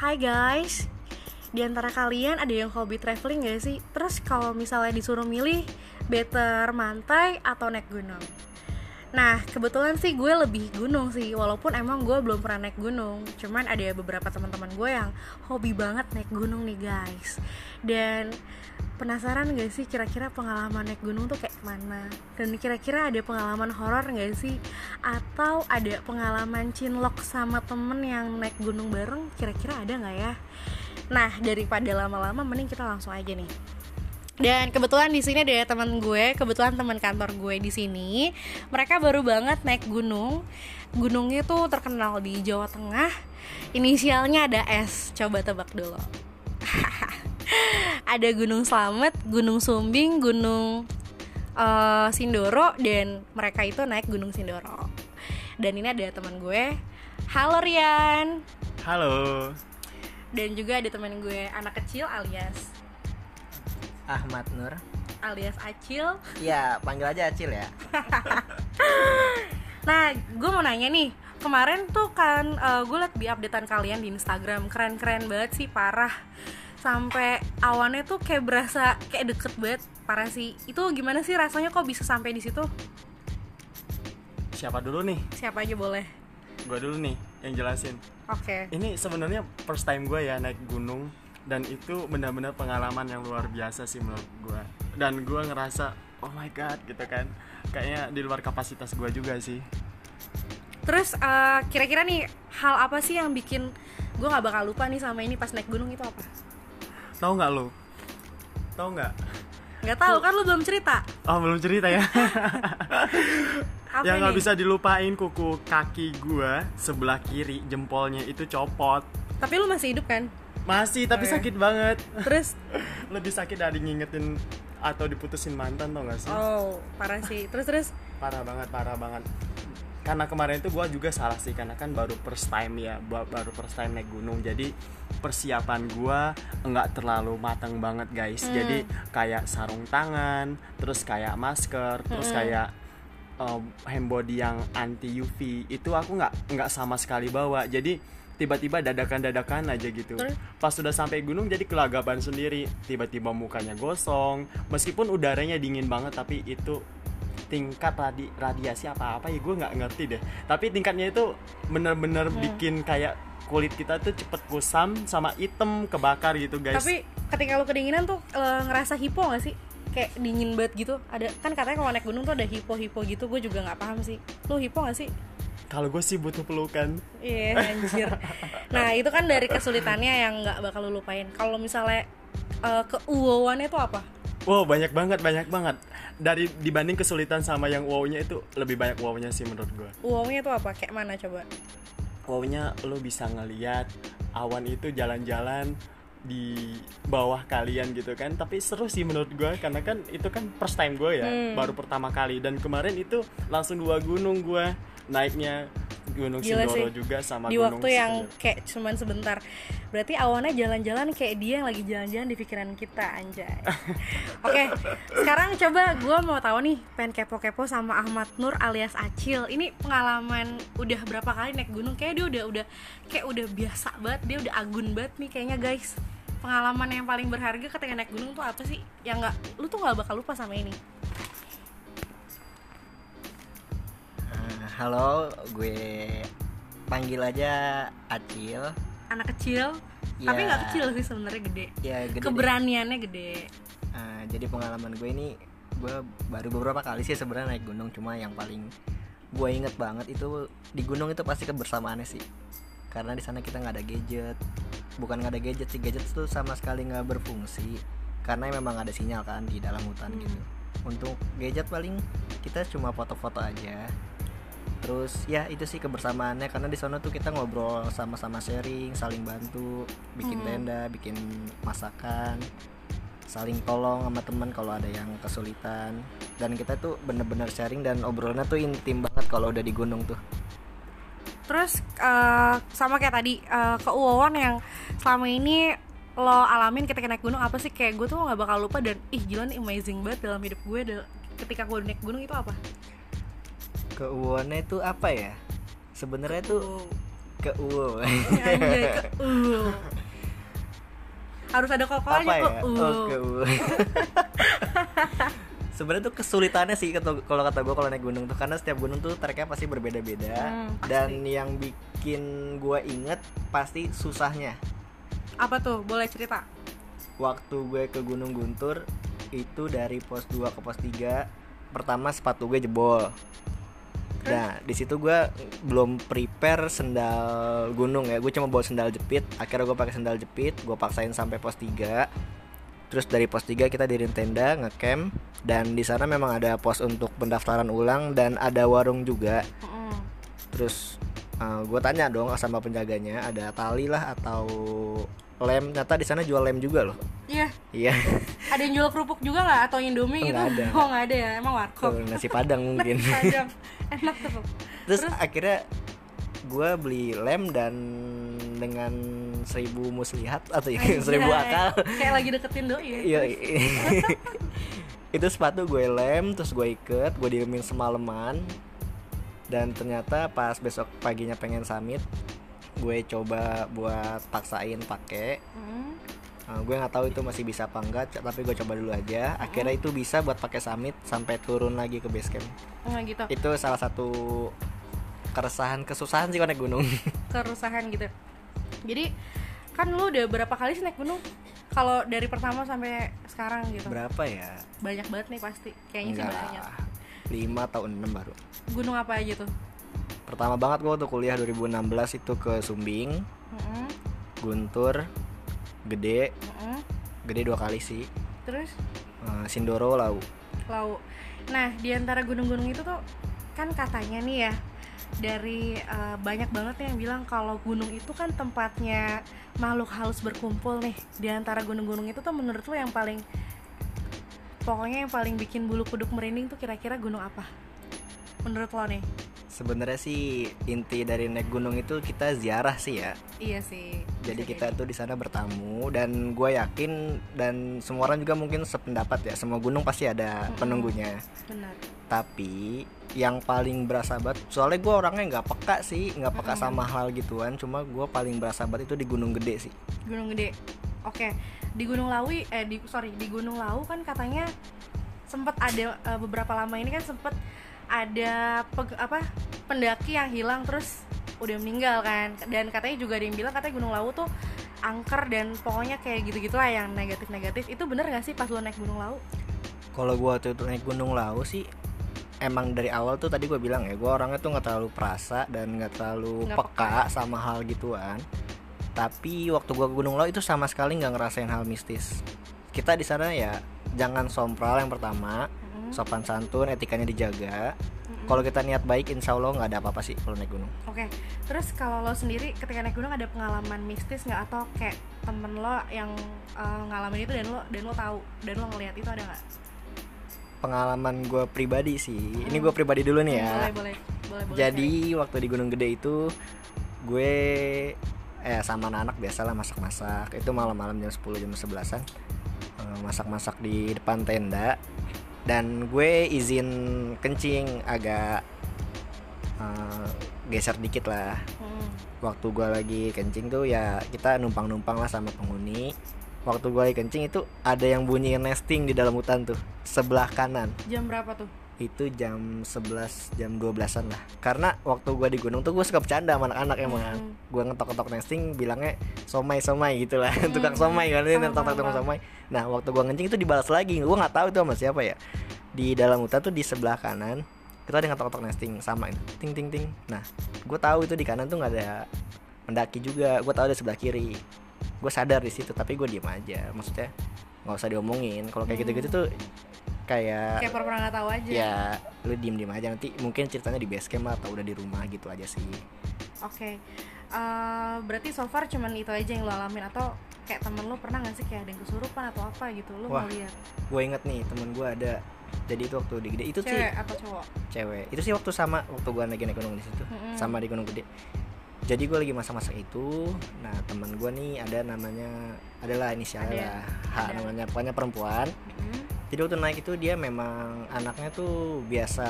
Hai guys, di antara kalian ada yang hobi traveling gak sih? Terus kalau misalnya disuruh milih, better mantai atau naik gunung? Nah, kebetulan sih gue lebih gunung sih, walaupun emang gue belum pernah naik gunung. Cuman ada beberapa teman-teman gue yang hobi banget naik gunung nih guys. Dan penasaran gak sih kira-kira pengalaman naik gunung tuh kayak mana? Dan kira-kira ada pengalaman horor gak sih? Atau ada pengalaman cinlok sama temen yang naik gunung bareng? Kira-kira ada gak ya? Nah, daripada lama-lama mending kita langsung aja nih. Dan kebetulan di sini ada teman gue, kebetulan teman kantor gue di sini. Mereka baru banget naik gunung. Gunungnya tuh terkenal di Jawa Tengah. Inisialnya ada S. Coba tebak dulu. ada Gunung Slamet, Gunung Sumbing, Gunung uh, Sindoro dan mereka itu naik Gunung Sindoro. Dan ini ada teman gue. Halo Rian. Halo. Dan juga ada teman gue anak kecil alias Ahmad Nur. Alias Acil. Iya, panggil aja Acil ya. Nah, gue mau nanya nih. Kemarin tuh kan uh, gue liat di updatean kalian di Instagram. Keren-keren banget sih, parah. Sampai awannya tuh kayak berasa kayak deket banget Parah sih. Itu gimana sih rasanya kok bisa sampai di situ? Siapa dulu nih? Siapa aja boleh. Gue dulu nih yang jelasin. Oke. Okay. Ini sebenarnya first time gue ya naik gunung dan itu benar-benar pengalaman yang luar biasa sih menurut gue dan gue ngerasa oh my god gitu kan. Kayaknya di luar kapasitas gue juga sih. Terus uh, kira-kira nih hal apa sih yang bikin gue nggak bakal lupa nih sama ini pas naik gunung itu apa? Tahu nggak lo tahu nggak? Nggak tahu kan lu belum cerita? Oh belum cerita ya. Yang nggak bisa dilupain kuku kaki gue sebelah kiri jempolnya itu copot. Tapi lu masih hidup kan masih, tapi sakit banget. Terus lebih sakit dari ngingetin atau diputusin mantan tau gak sih? Oh, parah sih. Terus terus parah banget, parah banget. Karena kemarin itu gue juga salah sih karena kan baru first time ya, baru first time naik gunung. Jadi persiapan gue nggak terlalu matang banget guys. Hmm. Jadi kayak sarung tangan, terus kayak masker, terus hmm. kayak uh, hand body yang anti UV itu aku nggak nggak sama sekali bawa. Jadi tiba-tiba dadakan-dadakan aja gitu. Pas sudah sampai gunung jadi kelagapan sendiri. Tiba-tiba mukanya gosong, meskipun udaranya dingin banget tapi itu tingkat radi radiasi apa apa ya gue nggak ngerti deh. Tapi tingkatnya itu bener-bener hmm. bikin kayak kulit kita tuh cepet kusam sama item kebakar gitu guys. Tapi ketika lo kedinginan tuh e, ngerasa hipo gak sih? Kayak dingin banget gitu. Ada kan katanya kalau naik gunung tuh ada hipo hipo gitu. Gue juga nggak paham sih. Lo hipo gak sih? Kalau gue sih butuh pelukan. Iya yeah, anjir. Nah itu kan dari kesulitannya yang nggak bakal lu lupain. Kalau misalnya uh, keuowannya itu apa? Wow banyak banget banyak banget. Dari dibanding kesulitan sama yang wow-nya itu lebih banyak wow-nya sih menurut gue wow-nya itu apa? Kayak mana coba? Wow-nya lo bisa ngeliat awan itu jalan-jalan di bawah kalian gitu kan. Tapi seru sih menurut gue karena kan itu kan first time gue ya hmm. baru pertama kali. Dan kemarin itu langsung dua gunung gue naiknya Gunung Gila Sindoro sih. juga sama di Gunung waktu yang kayak cuman sebentar. Berarti awalnya jalan-jalan kayak dia yang lagi jalan-jalan di pikiran kita anjay. Oke okay, sekarang coba gue mau tahu nih pengen kepo-kepo sama Ahmad Nur alias Acil. Ini pengalaman udah berapa kali naik gunung? Kayak dia udah udah kayak udah biasa banget dia udah agun banget nih kayaknya guys. Pengalaman yang paling berharga ketika naik gunung tuh apa sih? Yang nggak lu tuh nggak bakal lupa sama ini halo gue panggil aja Acil. Anak kecil? Ya, tapi nggak kecil sih sebenarnya gede. Ya gede keberaniannya deh. gede. Uh, jadi pengalaman gue ini gue baru beberapa kali sih sebenarnya naik gunung. Cuma yang paling gue inget banget itu di gunung itu pasti kebersamaannya sih. Karena di sana kita nggak ada gadget. Bukan nggak ada gadget sih gadget itu sama sekali nggak berfungsi. Karena memang ada sinyal kan di dalam hutan hmm. gitu. Untuk gadget paling kita cuma foto-foto aja terus ya itu sih kebersamaannya karena di sana tuh kita ngobrol sama-sama sharing saling bantu bikin hmm. tenda bikin masakan saling tolong sama teman kalau ada yang kesulitan. Dan kita tuh bener-bener sharing dan obrolannya tuh intim banget kalau udah di gunung tuh. Terus uh, sama kayak tadi uh, keuuan yang selama ini lo alamin ketika naik gunung apa sih? Kayak gue tuh nggak bakal lupa dan ih gila nih amazing banget dalam hidup gue ketika gue naik gunung itu apa keuangannya itu apa ya? Sebenarnya tuh ke uwo Anjay ke uh. Harus ada kokohnya ya? ke oh, ke sebenarnya tuh kesulitannya sih kalau kata gue kalau naik gunung tuh karena setiap gunung tuh treknya pasti berbeda-beda. Hmm, pasti. dan yang bikin gue inget pasti susahnya. Apa tuh? Boleh cerita? waktu gue ke Gunung Guntur itu dari pos 2 ke pos 3 pertama sepatu gue jebol nah di situ gue belum prepare sendal gunung ya. Gue cuma bawa sendal jepit. Akhirnya gue pakai sendal jepit gue paksain sampai pos 3 terus dari pos 3 kita diriin tenda ngecamp dan di sana memang ada pos untuk pendaftaran ulang dan ada warung juga. Terus gue tanya dong sama penjaganya ada tali lah atau lem ternyata di sana jual lem juga loh Iya, iya ada yang jual kerupuk juga nggak atau indomie gitu? Nggak ada. Oh nggak ada ya, emang warkop. Tuh, nasi padang mungkin Padang. Enak tuh. terus, akhirnya gue beli lem dan dengan seribu muslihat atau ya, seribu akal Kayak lagi deketin doi ya. iya itu sepatu gue lem terus gue iket gue diemin semalaman dan ternyata pas besok paginya pengen summit gue coba buat paksain pakai Mm. Uh, gue nggak tahu itu masih bisa apa enggak, tapi gue coba dulu aja. Akhirnya itu bisa buat pakai summit sampai turun lagi ke base camp. Nggak gitu. Itu salah satu keresahan kesusahan sih kalau naik gunung. Kerusahan gitu. Jadi kan lu udah berapa kali sih naik gunung? Kalau dari pertama sampai sekarang gitu. Berapa ya? Banyak banget nih pasti. Kayaknya sih banyak. Lima atau enam baru. Gunung apa aja tuh? Pertama banget gue waktu kuliah 2016 itu ke Sumbing, Mm-mm. Guntur, Gede, Mm-mm. Gede dua kali sih. Terus Uh, Sindoro, Lau. Lau. Nah, di antara gunung-gunung itu tuh kan katanya nih ya dari eh, banyak banget yang bilang kalau gunung itu kan tempatnya makhluk halus berkumpul nih. Di antara gunung-gunung itu tuh menurut lo yang paling pokoknya yang paling bikin bulu kuduk merinding tuh kira-kira gunung apa? Menurut lo nih? Sebenarnya sih inti dari naik gunung itu kita ziarah sih ya. Iya sih. Jadi kita jadi. tuh di sana bertamu dan gue yakin dan semua orang juga mungkin sependapat ya semua gunung pasti ada penunggunya. benar. Tapi yang paling berasa banget soalnya gue orangnya nggak peka sih nggak peka Mm-mm. sama hal gituan cuma gue paling berasa banget itu di Gunung Gede sih. Gunung Gede. Oke, di Gunung Lawi eh di sorry di Gunung Lau kan katanya sempat ada eh, beberapa lama ini kan sempat ada peg- apa pendaki yang hilang terus udah meninggal kan dan katanya juga ada yang bilang katanya Gunung Lawu tuh angker dan pokoknya kayak gitu-gitu lah yang negatif-negatif itu bener gak sih pas lo naik Gunung Lawu? Kalau gue waktu itu naik Gunung Lau sih emang dari awal tuh tadi gue bilang ya gue orangnya tuh nggak terlalu perasa dan nggak terlalu Nggak peka sama hal gituan. Tapi waktu gue ke Gunung Lau itu sama sekali nggak ngerasain hal mistis. Kita di sana ya jangan sompral yang pertama. Sopan santun, etikanya dijaga. Mm-mm. Kalau kita niat baik, insya Allah nggak ada apa-apa sih kalau naik gunung. Oke, terus kalau lo sendiri ketika naik gunung ada pengalaman mistis nggak atau kayak temen lo yang eh, ngalamin itu dan lo dan lo tahu dan lo ngelihat itu ada nggak? Pengalaman gue pribadi sih, ini gue pribadi dulu nih ya. Boleh boleh boleh boleh. Jadi waktu di Gunung Gede itu gue eh sama anak-anak biasalah masak-masak. Itu malam-malam jam 10 jam 11-an. Eh, Masak-masak di depan tenda dan gue izin kencing agak eh, geser dikit lah. Hmm. Waktu gue lagi kencing tuh ya kita numpang-numpang lah sama penghuni. Waktu gue lagi kencing itu ada yang bunyi nesting di dalam hutan tuh sebelah kanan Jam berapa tuh? Itu jam 11 jam 12-an lah. Karena waktu gua di gunung tuh gue suka bercanda sama anak-anak emang Hmm. gue ngetok-ngetok nesting bilangnya somai somai gitu lah. Hmm. tukang somai kan ini Paham, ngetok paham, tukang somai. Nah waktu gua ngencing itu dibalas lagi. Gue nggak tahu itu sama siapa ya. Di dalam hutan tuh di sebelah kanan kita ada ngetok-ngetok nesting sama itu. Ting ting ting. Nah gue tahu itu di kanan tuh nggak ada pendaki juga. Gue tahu ada sebelah kiri. Gue sadar di situ tapi gue diem aja. Maksudnya nggak usah diomongin. Kalau kayak Hmm. gitu-gitu tuh kayak Kayak pernah nggak tahu aja. ya lu diem diem aja nanti mungkin ceritanya di base camp lah atau udah di rumah gitu aja sih Oke. Eh, berarti so far cuman itu aja yang lo alamin atau kayak temen lo pernah nggak sih kayak ada yang kesurupan atau apa gitu lo Wah. ngeliat gue inget nih temen gue ada jadi itu waktu di gede itu sih cewek atau cowok? cewek itu sih waktu sama waktu gue lagi naik gunung di situ Mm-mm. sama di gunung gede jadi gue lagi masa-masa itu nah teman gue nih ada namanya adalah inisialnya Ada. lah H Ada. namanya pokoknya perempuan Mm. Jadi waktu naik itu dia memang anaknya tuh biasa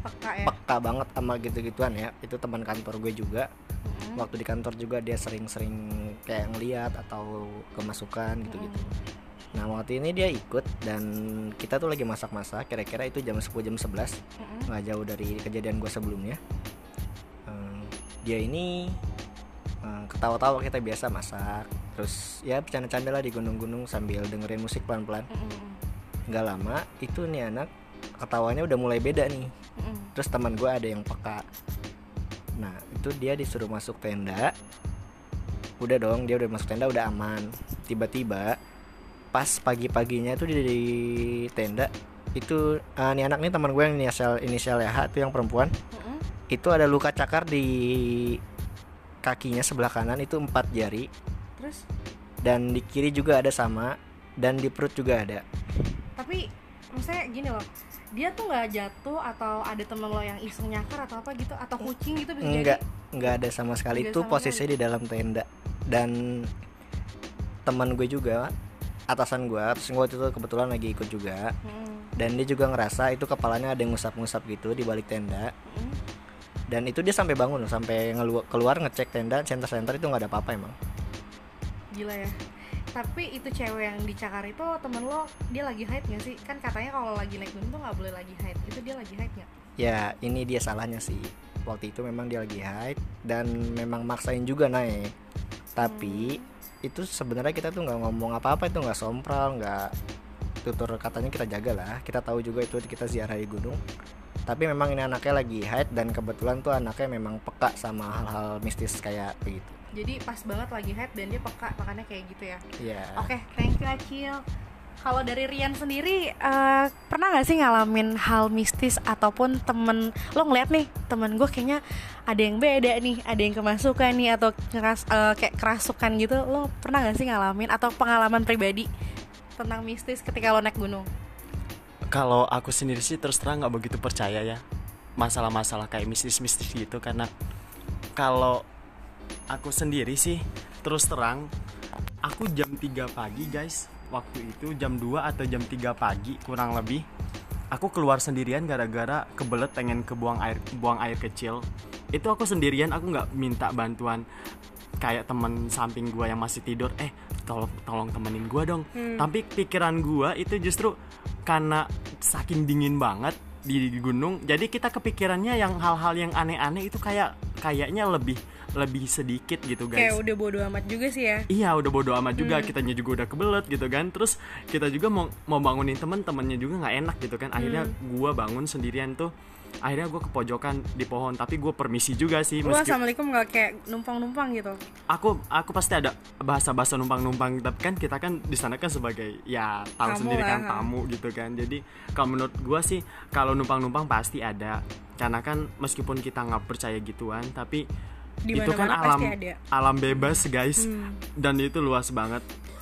peka ya? peka banget sama gitu-gituan ya. Itu teman kantor gue juga. Mm-mm. waktu di kantor juga dia sering-sering kayak ngeliat atau kemasukan gitu-gitu. Nah waktu ini dia ikut dan kita tuh lagi masak-masak kira-kira itu jam 10 jam 11 Mm-mm. nggak jauh dari kejadian gue sebelumnya. Eh, dia ini eh, ketawa-tawa kita biasa masak. Terus ya bercanda-canda lah di gunung-gunung sambil dengerin musik pelan-pelan. Mm-mm. Nggak lama itu nih anak ketawanya udah mulai beda nih. Mm-mm. terus teman gue ada yang peka. Nah itu dia disuruh masuk tenda. Udah dong dia udah masuk tenda udah aman. Tiba-tiba pas pagi-paginya tuh di, di tenda itu eh, nih anak nih teman gue yang inisial inisial H itu yang perempuan. Mm-mm. itu ada luka cakar di kakinya sebelah kanan itu empat jari. Terus? Dan di kiri juga ada sama dan di perut juga ada tapi maksudnya gini loh dia tuh nggak jatuh atau ada temen lo yang iseng nyakar atau apa gitu atau kucing gitu bisa enggak jadi? enggak ada sama sekali. Nggak itu sama posisinya di dalam tenda. Dan teman gue juga atasan gue terus gue itu kebetulan lagi ikut juga. Mm-mm. dan dia juga ngerasa itu kepalanya ada yang ngusap-ngusap gitu di balik tenda. Mm-mm. dan itu dia sampai bangun loh sampai keluar ngecek tenda center-center itu nggak ada apa-apa emang. Gila ya tapi itu cewek yang dicakar itu temen lo dia lagi haid gak sih? Kan katanya kalau lagi naik gunung tuh nggak boleh lagi haid itu dia lagi haid nggak? Ya ini dia salahnya sih. Waktu itu memang dia lagi haid dan memang maksain juga naik. Tapi itu sebenarnya kita tuh nggak ngomong apa-apa itu nggak sompral nggak tutur katanya kita jaga lah. Kita tahu juga itu kita ziarahi gunung. Tapi memang ini anaknya lagi haid dan kebetulan tuh anaknya memang peka sama hal-hal mistis kayak begitu jadi pas banget lagi haid dan dia peka makanya kayak gitu ya ya Oke, thank you Acil. Kalau dari Rian sendiri, eh, pernah nggak sih ngalamin hal mistis ataupun temen lo ngeliat nih temen gue kayaknya ada yang beda nih, ada yang kemasukan nih atau keras, eh, kayak kerasukan gitu, lo pernah nggak sih ngalamin atau pengalaman pribadi tentang mistis ketika lo naik gunung? kalau aku sendiri sih terus terang nggak begitu percaya ya masalah-masalah kayak mistis-mistis gitu karena kalau aku sendiri sih terus terang aku jam 3 pagi guys. Waktu itu jam 2 atau jam 3 pagi kurang lebih. Aku keluar sendirian gara-gara kebelet pengen ke buang air buang air kecil. Itu aku sendirian aku nggak minta bantuan. Kayak temen samping gua yang masih tidur eh tolong tolong temenin gua dong. Tapi pikiran gua itu justru karena saking dingin banget di, gunung jadi kita kepikirannya yang hal-hal yang aneh-aneh itu kayak kayaknya lebih lebih sedikit gitu guys. Kayak udah bodo amat juga sih ya. Iya udah bodo amat juga. Kitanya juga udah kebelet gitu kan. Terus kita juga mau mau bangunin temen temennya juga nggak enak gitu kan. Akhirnya gua bangun sendirian tuh akhirnya gue ke pojokan di pohon tapi gue permisi juga sih Lo meski assalamualaikum nggak kayak numpang-numpang gitu? aku aku pasti ada bahasa bahasa numpang numpang tapi kan kita kan di sana kan sebagai ya tahu Tamu sendiri kan tamu gitu kan. Jadi kalau menurut gua sih kalau numpang numpang pasti ada. Karena kan meskipun kita nggak percaya gituan tapi itu kan alam alam bebas guys. Hmm. dan itu luas banget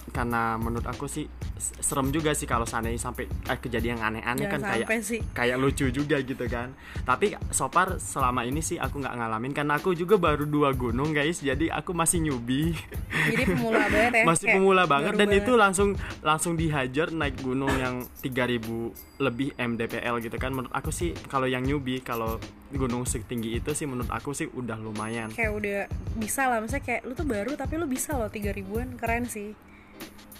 karena menurut aku sih serem juga sih kalau seandainya sampai eh, kejadian yang aneh-aneh kan kayak sih. kayak lucu juga gitu kan. Tapi so far selama ini sih aku nggak ngalamin karena aku juga baru dua gunung guys. Jadi aku masih newbie Jadi pemula banget ya. masih kayak pemula banget. dan itu langsung langsung dihajar naik gunung yang 3000 lebih mdpl gitu kan. Menurut aku sih kalau yang newbie kalau gunung setinggi itu sih menurut aku sih udah lumayan. Kayak udah bisa lah. Misalnya kayak lu tuh baru tapi lu bisa loh tiga ribuan. Keren sih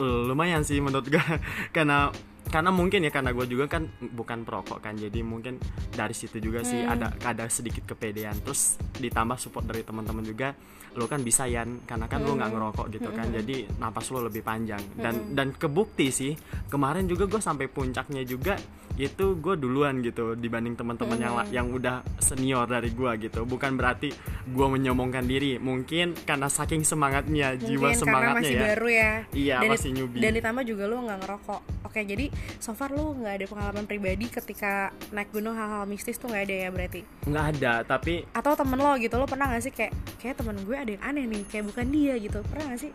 lumayan sih menurut gue karena karena mungkin ya karena gue juga kan bukan perokok kan jadi mungkin dari situ juga sih Hmm. ada ada sedikit kepedean. Terus ditambah support dari teman-teman juga lo kan bisa yan. Karena kan lo Hmm. nggak ngerokok gitu kan jadi napas lo lebih panjang. Dan dan kebukti sih kemarin juga gue sampai puncaknya juga itu gue duluan gitu dibanding teman-teman yang Hmm. yang udah senior dari gue gitu. Bukan berarti gue menyombongkan diri mungkin karena saking semangatnya jiwa mungkin karena semangatnya masih ya. baru ya. Iya, dan, masih newbie. dan ditambah juga lu nggak ngerokok. Oke jadi so far lu nggak ada pengalaman pribadi ketika naik gunung hal-hal mistis tuh nggak ada ya berarti? Nggak ada tapi atau temen lo gitu lo pernah nggak sih kayak kayak temen gue ada yang aneh nih kayak bukan dia gitu. Pernah nggak sih?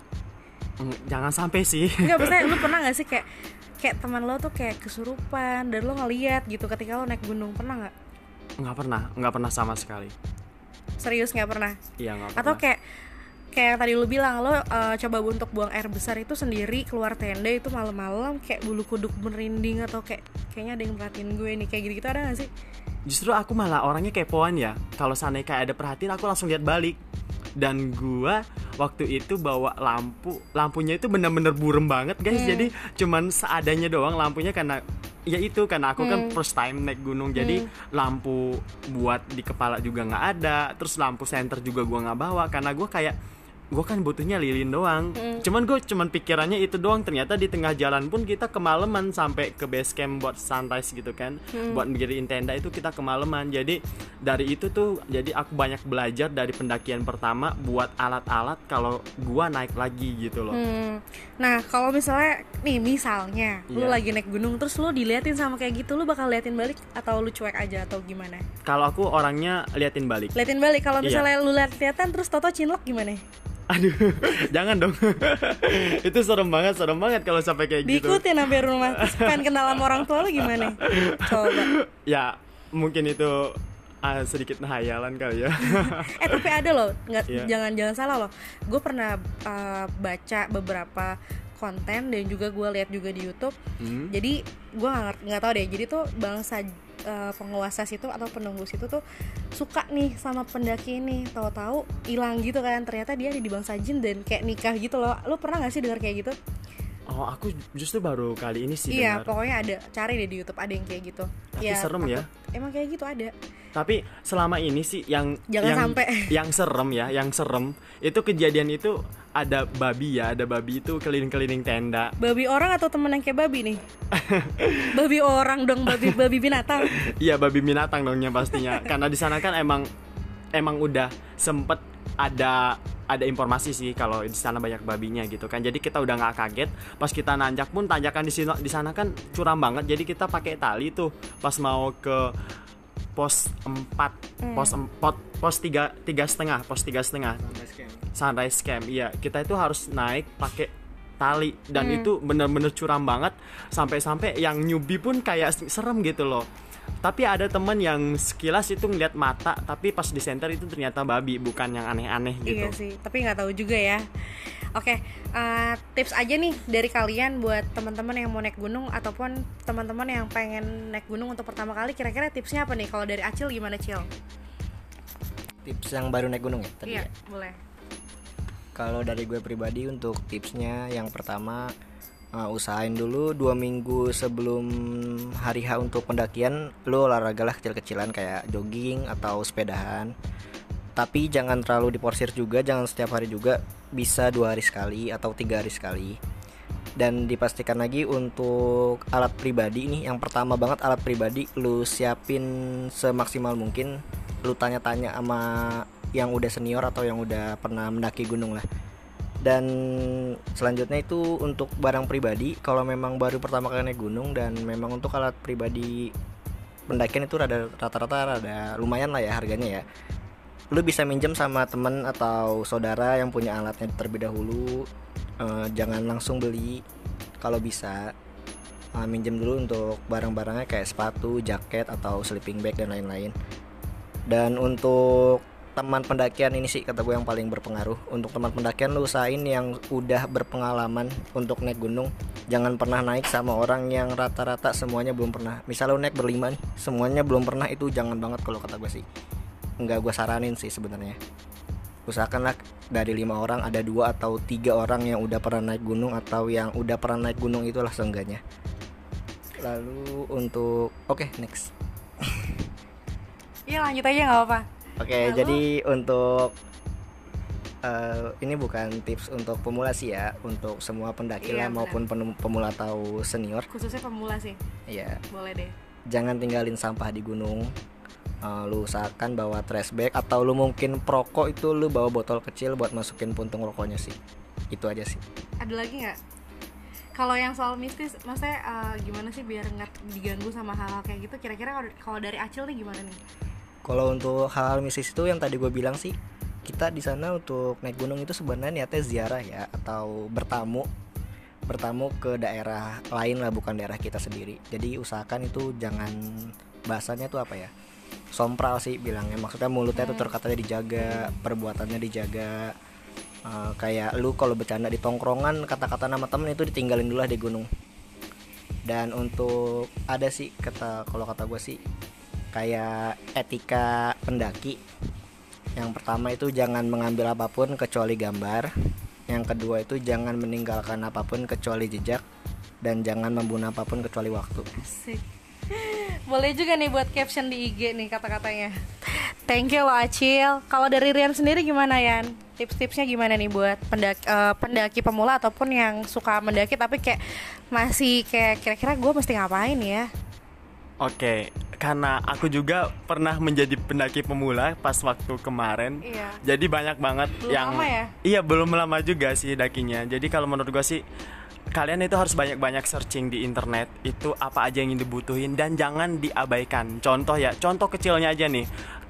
Mm, jangan sampai sih. Enggak, maksudnya lu pernah gak sih kayak kayak teman lo tuh kayak kesurupan dan lo ngeliat gitu ketika lo naik gunung pernah nggak? Nggak pernah nggak pernah sama sekali. Serius nggak pernah? Iya nggak atau pernah kayak kayak yang tadi lu bilang lo eh, coba untuk buang air besar itu sendiri keluar tenda itu malam-malam kayak bulu kuduk merinding atau kayak kayaknya ada yang merhatiin gue nih kayak gitu-gitu ada gak sih? Justru aku malah orangnya kepoan ya. Kalau sana kayak ada perhatian aku langsung lihat balik dan gua waktu itu bawa lampu. Lampunya itu bener-bener burem banget guys. Hmm. jadi cuman seadanya doang lampunya karena ya itu karena aku kan Hmm. first time naik gunung. Jadi lampu buat di kepala juga nggak ada. Terus lampu senter juga gua nggak bawa. Karena gua kayak gua kan butuhnya lilin doang Hmm. cuman gue cuman pikirannya itu doang ternyata di tengah jalan pun kita kemalaman sampai ke base camp buat sunrise gitu kan Hmm. buat berdiriin tenda itu kita kemalaman jadi dari itu tuh jadi aku banyak belajar dari pendakian pertama buat alat-alat kalau gua naik lagi gitu loh Hmm. Nah, kalau misalnya nih misalnya lu Iya. lagi naik gunung terus lu diliatin sama kayak gitu, lu bakal liatin balik atau lu cuek aja atau gimana? kalau aku orangnya liatin balik Liatin balik kalau Iya. misalnya lu liat-liatan terus toto cinlok gimana? Aduh jangan dong itu serem banget serem banget kalau sampai kayak gitu Diikutin sampai rumah terus pengen kenal sama orang tua lu gimana? Coba. ya mungkin itu ah, sedikit hayalan kali ya eh tapi ada loh nggak Iya. jangan jangan salah loh gue pernah uh, baca beberapa konten dan juga gue lihat juga di YouTube Hmm. jadi gue nggak nggak tahu deh jadi tuh bangsa uh, penguasa situ atau penunggu situ tuh suka nih sama pendaki ini tahu-tahu hilang gitu kan ternyata dia ada di bangsa jin dan kayak nikah gitu loh lu pernah nggak sih dengar kayak gitu oh aku justru baru kali ini sih iya dengar. pokoknya ada cari deh di YouTube ada yang kayak gitu Tapi serem ya. takut- emang kayak gitu ada Tapi selama ini sih yang Jangan yang, sampai. yang serem ya, yang serem itu kejadian itu ada babi ya, ada babi itu keliling-keliling tenda. babi orang atau temen yang kayak babi nih babi orang dong babi babi binatang Iya babi binatang dongnya pastinya. Karena di sana kan emang emang udah sempet ada ada informasi sih kalau di sana banyak babinya gitu kan. Jadi kita udah nggak kaget pas kita nanjak pun tanjakan di sini di sana kan curam banget. Jadi kita pakai tali tuh pas mau ke pos 4 pos 4 pos tiga tiga setengah pos tiga setengah. Sunrise camp. Iya. Kita itu harus naik pakai tali. Dan itu bener-bener curam banget. Sampai-sampai yang newbie pun kayak serem gitu loh tapi ada temen yang sekilas itu ngeliat mata tapi pas di center itu ternyata babi bukan yang aneh-aneh gitu Iya sih, tapi nggak tahu juga ya. Oke, eh, tips aja nih dari kalian buat teman-teman yang mau naik gunung ataupun teman-teman yang pengen naik gunung untuk pertama kali. Kira-kira tipsnya apa nih? Kalau dari Acil gimana Cil? tips yang baru naik gunung ya tadi Iya, ya boleh. kalau dari gue pribadi untuk tipsnya yang pertama uh, usahain dulu dua minggu sebelum hari H untuk pendakian lo olahraga lah kecil-kecilan kayak jogging atau sepedahan. Tapi jangan terlalu diporsir juga jangan setiap hari juga bisa dua hari sekali atau tiga hari sekali. Dan dipastikan lagi untuk alat pribadi nih yang pertama banget alat pribadi lu siapin semaksimal mungkin lu tanya-tanya sama yang udah senior atau yang udah pernah mendaki gunung lah dan selanjutnya itu untuk barang pribadi. Kalau memang baru pertama kali naik gunung dan memang untuk alat pribadi pendakian itu rada rata-rata rada lumayan lah ya harganya ya. Lu bisa minjem sama temen atau saudara yang punya alatnya terlebih dahulu. Eh, jangan langsung beli. Kalau bisa Eh, minjem dulu untuk barang-barangnya kayak sepatu, jaket atau sleeping bag dan lain-lain. Dan untuk teman pendakian ini sih kata gue yang paling berpengaruh. Untuk teman pendakian lu usahain yang udah berpengalaman untuk naik gunung. Jangan pernah naik sama orang yang rata-rata semuanya belum pernah. Misal lu naik berlima nih semuanya belum pernah itu jangan banget kalau kata gue sih. Nggak gue saranin sih sebenarnya. Usahakanlah dari lima orang ada dua atau tiga orang yang udah pernah naik gunung atau yang udah pernah naik gunung itulah seenggaknya. Lalu untuk oke next. Iya lanjut aja nggak apa-apa. Oke, Lalu? jadi untuk eh, ini bukan tips untuk pemula sih ya, untuk semua pendaki Iya, lah maupun pemula atau senior. Khususnya pemula sih, Ya, boleh deh. jangan tinggalin sampah di gunung. Eh, lu usahakan bawa trash bag atau lu mungkin perokok itu lu bawa botol kecil buat masukin puntung rokoknya sih. Itu aja sih. Ada lagi nggak? Kalau yang soal mistis, maksudnya eh, gimana sih biar nggak diganggu sama hal-hal kayak gitu? Kira-kira kalau dari Acil nih gimana nih? Kalau untuk hal mistis itu yang tadi gue bilang sih, kita di sana untuk naik gunung itu sebenarnya niatnya ziarah ya atau bertamu bertamu ke daerah lain lah bukan daerah kita sendiri. Jadi usahakan itu jangan bahasanya tuh apa ya? Sompral sih bilangnya. Maksudnya mulutnya tuh terkatanya dijaga, perbuatannya dijaga. Eh, kayak lu kalau bercanda di tongkrongan kata-kata nama temen itu ditinggalin dulu lah di gunung. Dan untuk ada sih kata kalau kata gue sih kayak etika pendaki yang pertama itu jangan mengambil apa pun kecuali gambar yang kedua itu jangan meninggalkan apa pun kecuali jejak dan jangan membunuh apa pun kecuali waktu Asik. Boleh juga nih buat caption di IG nih kata-katanya. Thank you loh Acil. Kalau dari Rian sendiri gimana Yan? Tips-tipsnya gimana nih buat pendaki, eh, pendaki pemula ataupun yang suka mendaki tapi kayak masih kayak kira-kira gue mesti ngapain ya? Oke, karena aku juga pernah menjadi pendaki pemula pas waktu kemarin. Iya. Jadi banyak banget Belum yang lama ya? Iya, belum lama juga sih dakinya. Jadi kalau menurut gua sih kalian itu harus banyak-banyak searching di internet itu apa aja yang dibutuhin dan jangan diabaikan. Contoh ya, contoh kecilnya aja nih,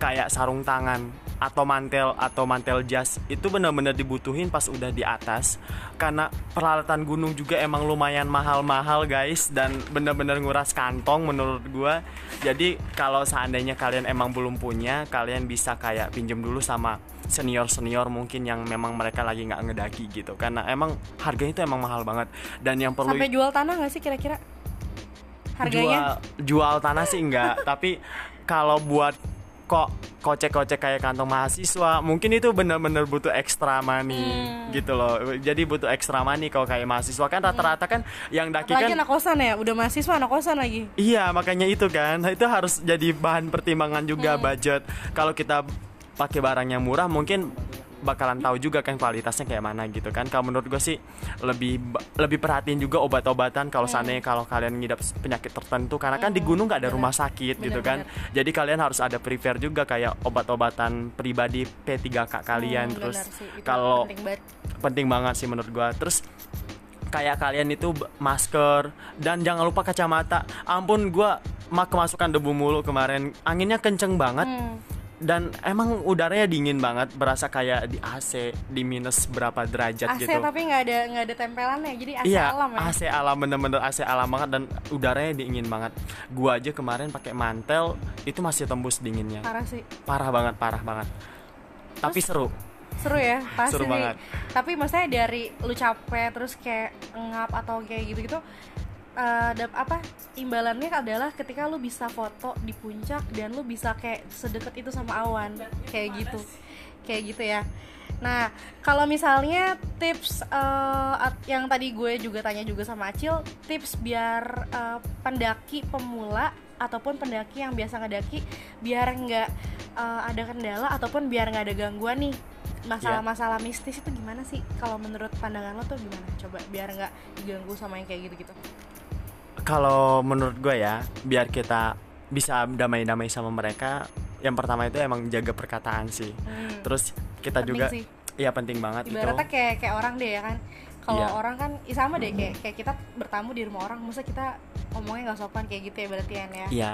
kayak sarung tangan atau mantel atau mantel jas itu benar-benar dibutuhin pas udah di atas. Karena peralatan gunung juga emang lumayan mahal-mahal guys dan benar-benar nguras kantong menurut gua. Jadi kalau seandainya kalian emang belum punya kalian bisa kayak pinjem dulu sama senior-senior mungkin yang memang mereka lagi nggak ngedaki gitu. Karena emang harganya itu emang mahal banget. Dan yang perlu Sampai jual tanah nggak sih kira-kira? Harganya? jual jual tanah sih enggak tapi kalau buat kok kocek-kocek kayak kantong mahasiswa. Mungkin itu bener-bener butuh ekstra money Hmm. gitu loh. Jadi butuh ekstra money kalau kayak mahasiswa. Kan rata-rata kan yang daki Apalagi kan anak kosan ya, udah mahasiswa anak kosan lagi. Iya makanya itu kan. Nah, itu harus jadi bahan pertimbangan juga budget. Kalau kita pakai barang yang murah mungkin bakalan tahu juga kan kualitasnya kayak mana gitu kan. Kalau menurut gue sih lebih lebih perhatiin juga obat-obatan kalau seandainya kalau kalian ngidap penyakit tertentu. Karena kan di gunung nggak ada bener. rumah sakit gitu kan. jadi kalian harus ada prepare juga kayak obat-obatan pribadi P3K kalian. Hmm, terus kalau penting banget. penting banget sih menurut gua. Terus kayak kalian itu masker. Dan jangan lupa kacamata. Ampun gua mak kemasukan debu mulu kemarin. Anginnya kenceng banget. Hmm. Dan emang udaranya dingin banget berasa kayak di AC di minus berapa derajat AC gitu tapi nggak ada nggak ada tempelannya, jadi AC iya alam ya. AC alam bener-bener AC alam banget dan udaranya dingin banget gua aja kemarin pakai mantel itu masih tembus dinginnya Parah sih. parah banget parah banget tapi seru seru ya pasti Seru banget. tapi maksudnya dari lu capek terus kayak ngap atau kayak gitu gitu apa imbalannya adalah ketika lu bisa foto di puncak dan lu bisa kayak sedekat itu sama awan. Kayak gitu. kayak gitu ya. Nah kalau misalnya tips at- yang tadi gue juga tanya juga sama Acil tips biar eh, pendaki pemula ataupun pendaki yang biasa ngedaki biar nggak eh, ada kendala ataupun biar nggak ada gangguan nih. Masalah-masalah mistis itu gimana sih? Kalau menurut pandangan lo tuh gimana? Coba biar nggak diganggu sama yang kayak gitu-gitu kalau menurut gue ya biar kita bisa damai-damai sama mereka yang pertama itu emang jaga perkataan sih Hmm. terus kita Penting juga sih. iya penting banget ibaratnya itu kayak kayak orang deh ya kan kalau Iya. orang kan ih, sama deh kayak kayak kita bertamu di rumah orang masa kita ngomongnya nggak sopan kayak gitu ya berarti ya iya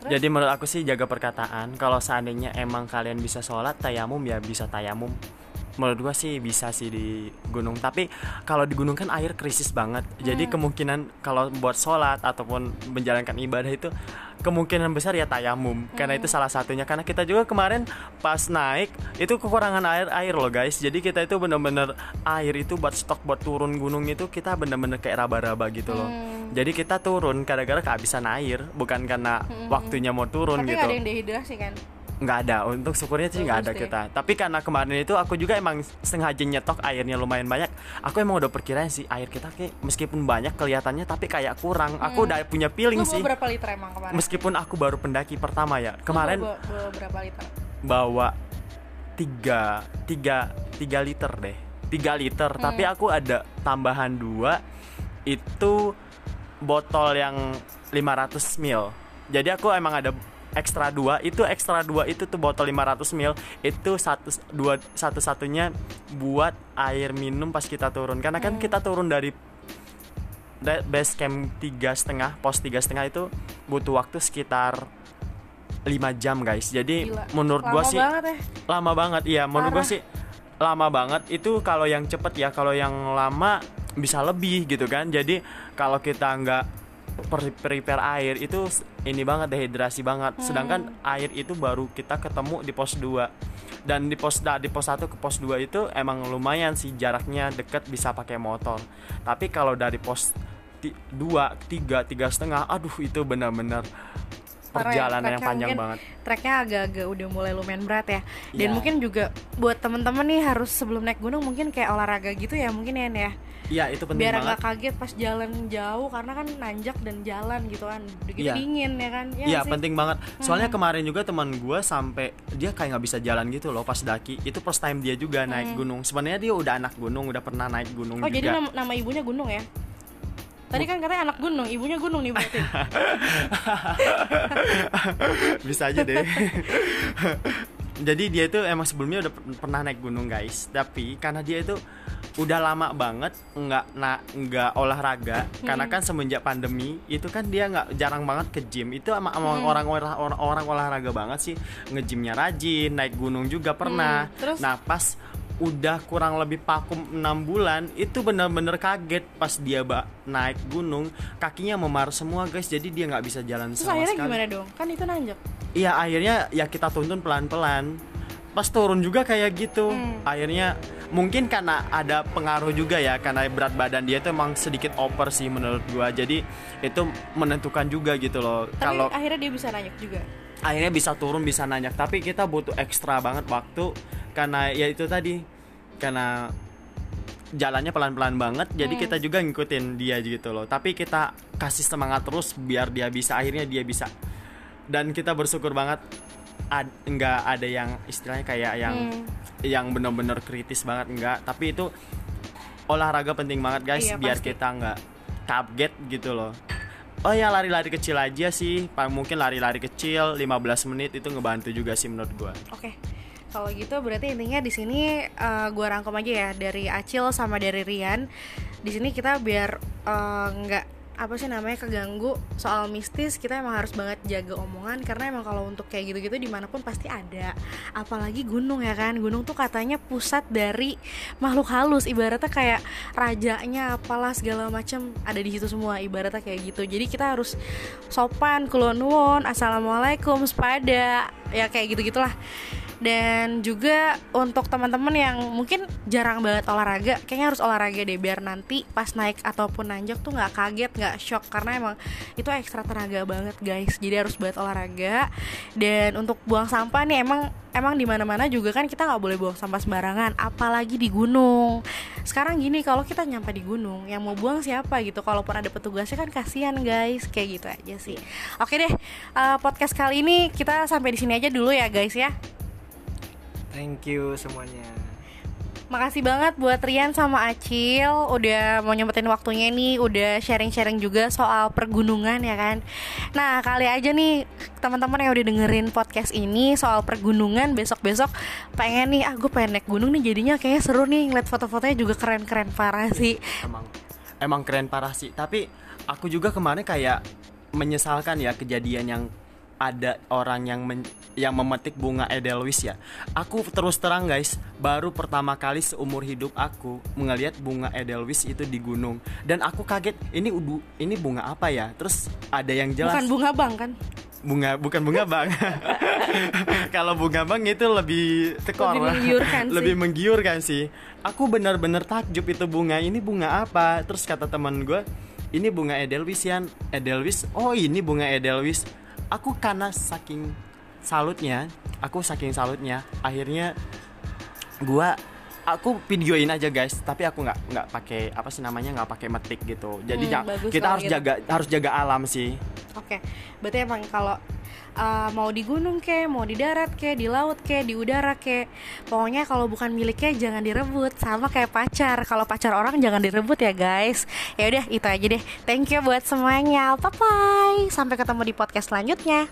Terus? jadi menurut aku sih jaga perkataan kalau seandainya emang kalian bisa sholat tayamum ya bisa tayamum menurut gua sih bisa sih di gunung. Tapi kalau di gunung kan air krisis banget. Jadi Hmm. kemungkinan kalau buat sholat ataupun menjalankan ibadah itu kemungkinan besar ya tayamum. Karena Hmm. itu salah satunya. Karena kita juga kemarin pas naik itu kekurangan air air loh guys. Jadi kita itu bener-bener air itu buat stok buat turun gunung itu kita bener-bener kayak raba-raba gitu loh. Hmm. jadi kita turun gara-gara kehabisan air bukan karena waktunya mau turun tapi gitu. ada yang dehidrasi kan nggak ada untuk syukurnya sih nggak ada kita. Tapi karena kemarin itu aku juga emang sengaja nyetok airnya lumayan banyak aku emang udah perkiraan sih air kita kayak meskipun banyak kelihatannya tapi kayak kurang. Aku udah punya feeling sih. berapa liter emang kemarin? Meskipun aku baru pendaki pertama ya kemarin bawa, bawa berapa liter? bawa tiga tiga tiga liter deh. Tiga liter Hmm. tapi aku ada tambahan dua itu botol yang 500 ml jadi aku emang ada ekstra dua itu ekstra dua itu tuh botol 500 ml itu satu dua satu satunya buat air minum pas kita turun. Karena kan kita turun dari da- base camp tiga setengah pos tiga setengah itu butuh waktu sekitar 5 jam guys. Jadi Gila. menurut Lama gua sih banget ya. lama banget iya. Menurut gue Parah. sih lama banget. Itu kalau yang cepet ya kalau yang lama bisa lebih gitu kan. Jadi kalau kita nggak prepare air itu ini banget dehidrasi banget Hmm. sedangkan air itu baru kita ketemu di pos 2 dan di pos di pos 1 ke pos 2 itu emang lumayan sih jaraknya deket bisa pakai motor tapi kalau dari pos 2 3 tiga setengah aduh itu benar-benar perjalanan yang panjang mungkin banget. treknya agak-agak udah mulai lumayan berat ya dan Iya. mungkin juga buat temen-temen nih harus sebelum naik gunung mungkin kayak olahraga gitu ya mungkin ya ya Iya itu penting biar banget. nggak kaget pas jalan jauh karena kan nanjak dan jalan gitu kan udah gitu Iya. dingin ya kan ya Iya sih? penting banget. Soalnya kemarin juga teman gue sampai dia kayak nggak bisa jalan gitu loh pas daki. Itu first time dia juga naik gunung. Sebenarnya dia udah anak gunung, udah pernah naik gunung oh juga. jadi nama, nama ibunya gunung ya tadi kan katanya anak gunung ibunya gunung nih berarti bisa aja deh. Jadi dia itu emang sebelumnya udah per- pernah naik gunung guys. Tapi karena dia itu udah lama banget nggak na nggak olahraga karena kan semenjak pandemi itu kan dia nggak jarang banget ke gym. Itu sama sama orang orang orang orang olahraga banget sih. Ngejimnya rajin naik gunung juga pernah. Hmm, terus? nah pas udah kurang lebih vakum 6 bulan itu bener-bener kaget pas dia ba- naik gunung. Kakinya memar semua guys. Jadi dia nggak bisa jalan terus sama akhirnya sekali. gimana dong? Kan itu nanjak Iya akhirnya ya kita tuntun pelan-pelan. Pas turun juga kayak gitu. Hmm. Akhirnya mungkin karena ada pengaruh juga ya Karena berat badan dia tuh emang sedikit over sih menurut gua. Jadi itu menentukan juga gitu loh. Tapi Kalau akhirnya dia bisa nanjak juga? Akhirnya bisa turun bisa nanjak. Tapi kita butuh ekstra banget waktu Karena ya itu tadi Karena jalannya pelan-pelan banget jadi Hmm. kita juga ngikutin dia gitu loh. Tapi kita kasih semangat terus biar dia bisa akhirnya dia bisa dan kita bersyukur banget ad- nggak ada yang istilahnya kayak yang Hmm. yang bener-bener kritis banget enggak tapi itu olahraga penting banget guys Iya, biar pasti. kita nggak kaget gitu loh Oh ya lari-lari kecil aja sih, mungkin lari-lari kecil 15 menit itu ngebantu juga sih menurut gua. Oke. Kalau gitu berarti intinya di sini eh, gua rangkum aja ya dari Acil sama dari Rian. Di sini kita biar eh, nggak apa sih namanya keganggu soal mistis kita emang harus banget jaga omongan karena emang kalau untuk kayak gitu-gitu di mana pun pasti ada. Apalagi gunung ya kan gunung tuh katanya pusat dari makhluk halus ibaratnya kayak rajanya apalah segala macam ada di situ semua ibaratnya kayak gitu. Jadi kita harus sopan kulon nuwun assalamualaikum sepada ya kayak gitu gitulah dan juga untuk teman-teman yang mungkin jarang banget olahraga kayaknya harus olahraga deh biar nanti pas naik ataupun nanjak tuh nggak kaget nggak shock. Karena emang itu ekstra tenaga banget guys. Jadi harus banget olahraga. Dan untuk buang sampah nih emang emang di mana mana juga kan kita nggak boleh buang sampah sembarangan apalagi di gunung. Sekarang gini kalau kita nyampe di gunung yang mau buang siapa gitu? Kalaupun ada petugasnya kan kasihan guys. Kayak gitu aja sih. Oke deh eh, podcast kali ini kita sampai di sini aja dulu ya guys ya Thank you semuanya. Makasih banget buat Rian sama Acil udah mau nyempetin waktunya nih, udah sharing-sharing juga soal pergunungan ya kan. Nah, kali aja nih teman-teman yang udah dengerin podcast ini soal pergunungan besok-besok pengen nih, ah gue pengen naik gunung nih jadinya kayaknya seru nih ngeliat foto-fotonya juga keren-keren parah sih. Emang emang keren parah sih. Tapi aku juga kemarin kayak menyesalkan ya kejadian yang ada orang yang men- yang memetik bunga edelweiss ya. Aku terus terang guys, baru pertama kali seumur hidup aku melihat bunga edelweiss itu di gunung dan aku kaget ini udu ini bunga apa ya? Terus ada yang jelas Bukan bunga bang kan? bunga bukan bunga bang kalau bunga bang itu lebih tekor Lebih menggiurkan sih. lebih menggiurkan sih aku benar-benar takjub itu bunga ini bunga apa terus kata teman gue ini bunga edelweiss Yan edelweiss oh ini bunga edelweiss aku karena saking salutnya aku saking salutnya akhirnya gua aku videoin aja guys. Tapi aku nggak nggak pakai apa sih namanya nggak pakai metik gitu. Jadi Hmm, kita harus gitu. jaga harus jaga alam sih. Oke, berarti emang kalau uh, mau di gunung ke, mau di darat ke, di laut ke, di udara ke, pokoknya kalau bukan miliknya jangan direbut. Sama kayak pacar, kalau pacar orang jangan direbut ya guys. Ya udah itu aja deh. Thank you buat semuanya. Bye bye. Sampai ketemu di podcast selanjutnya.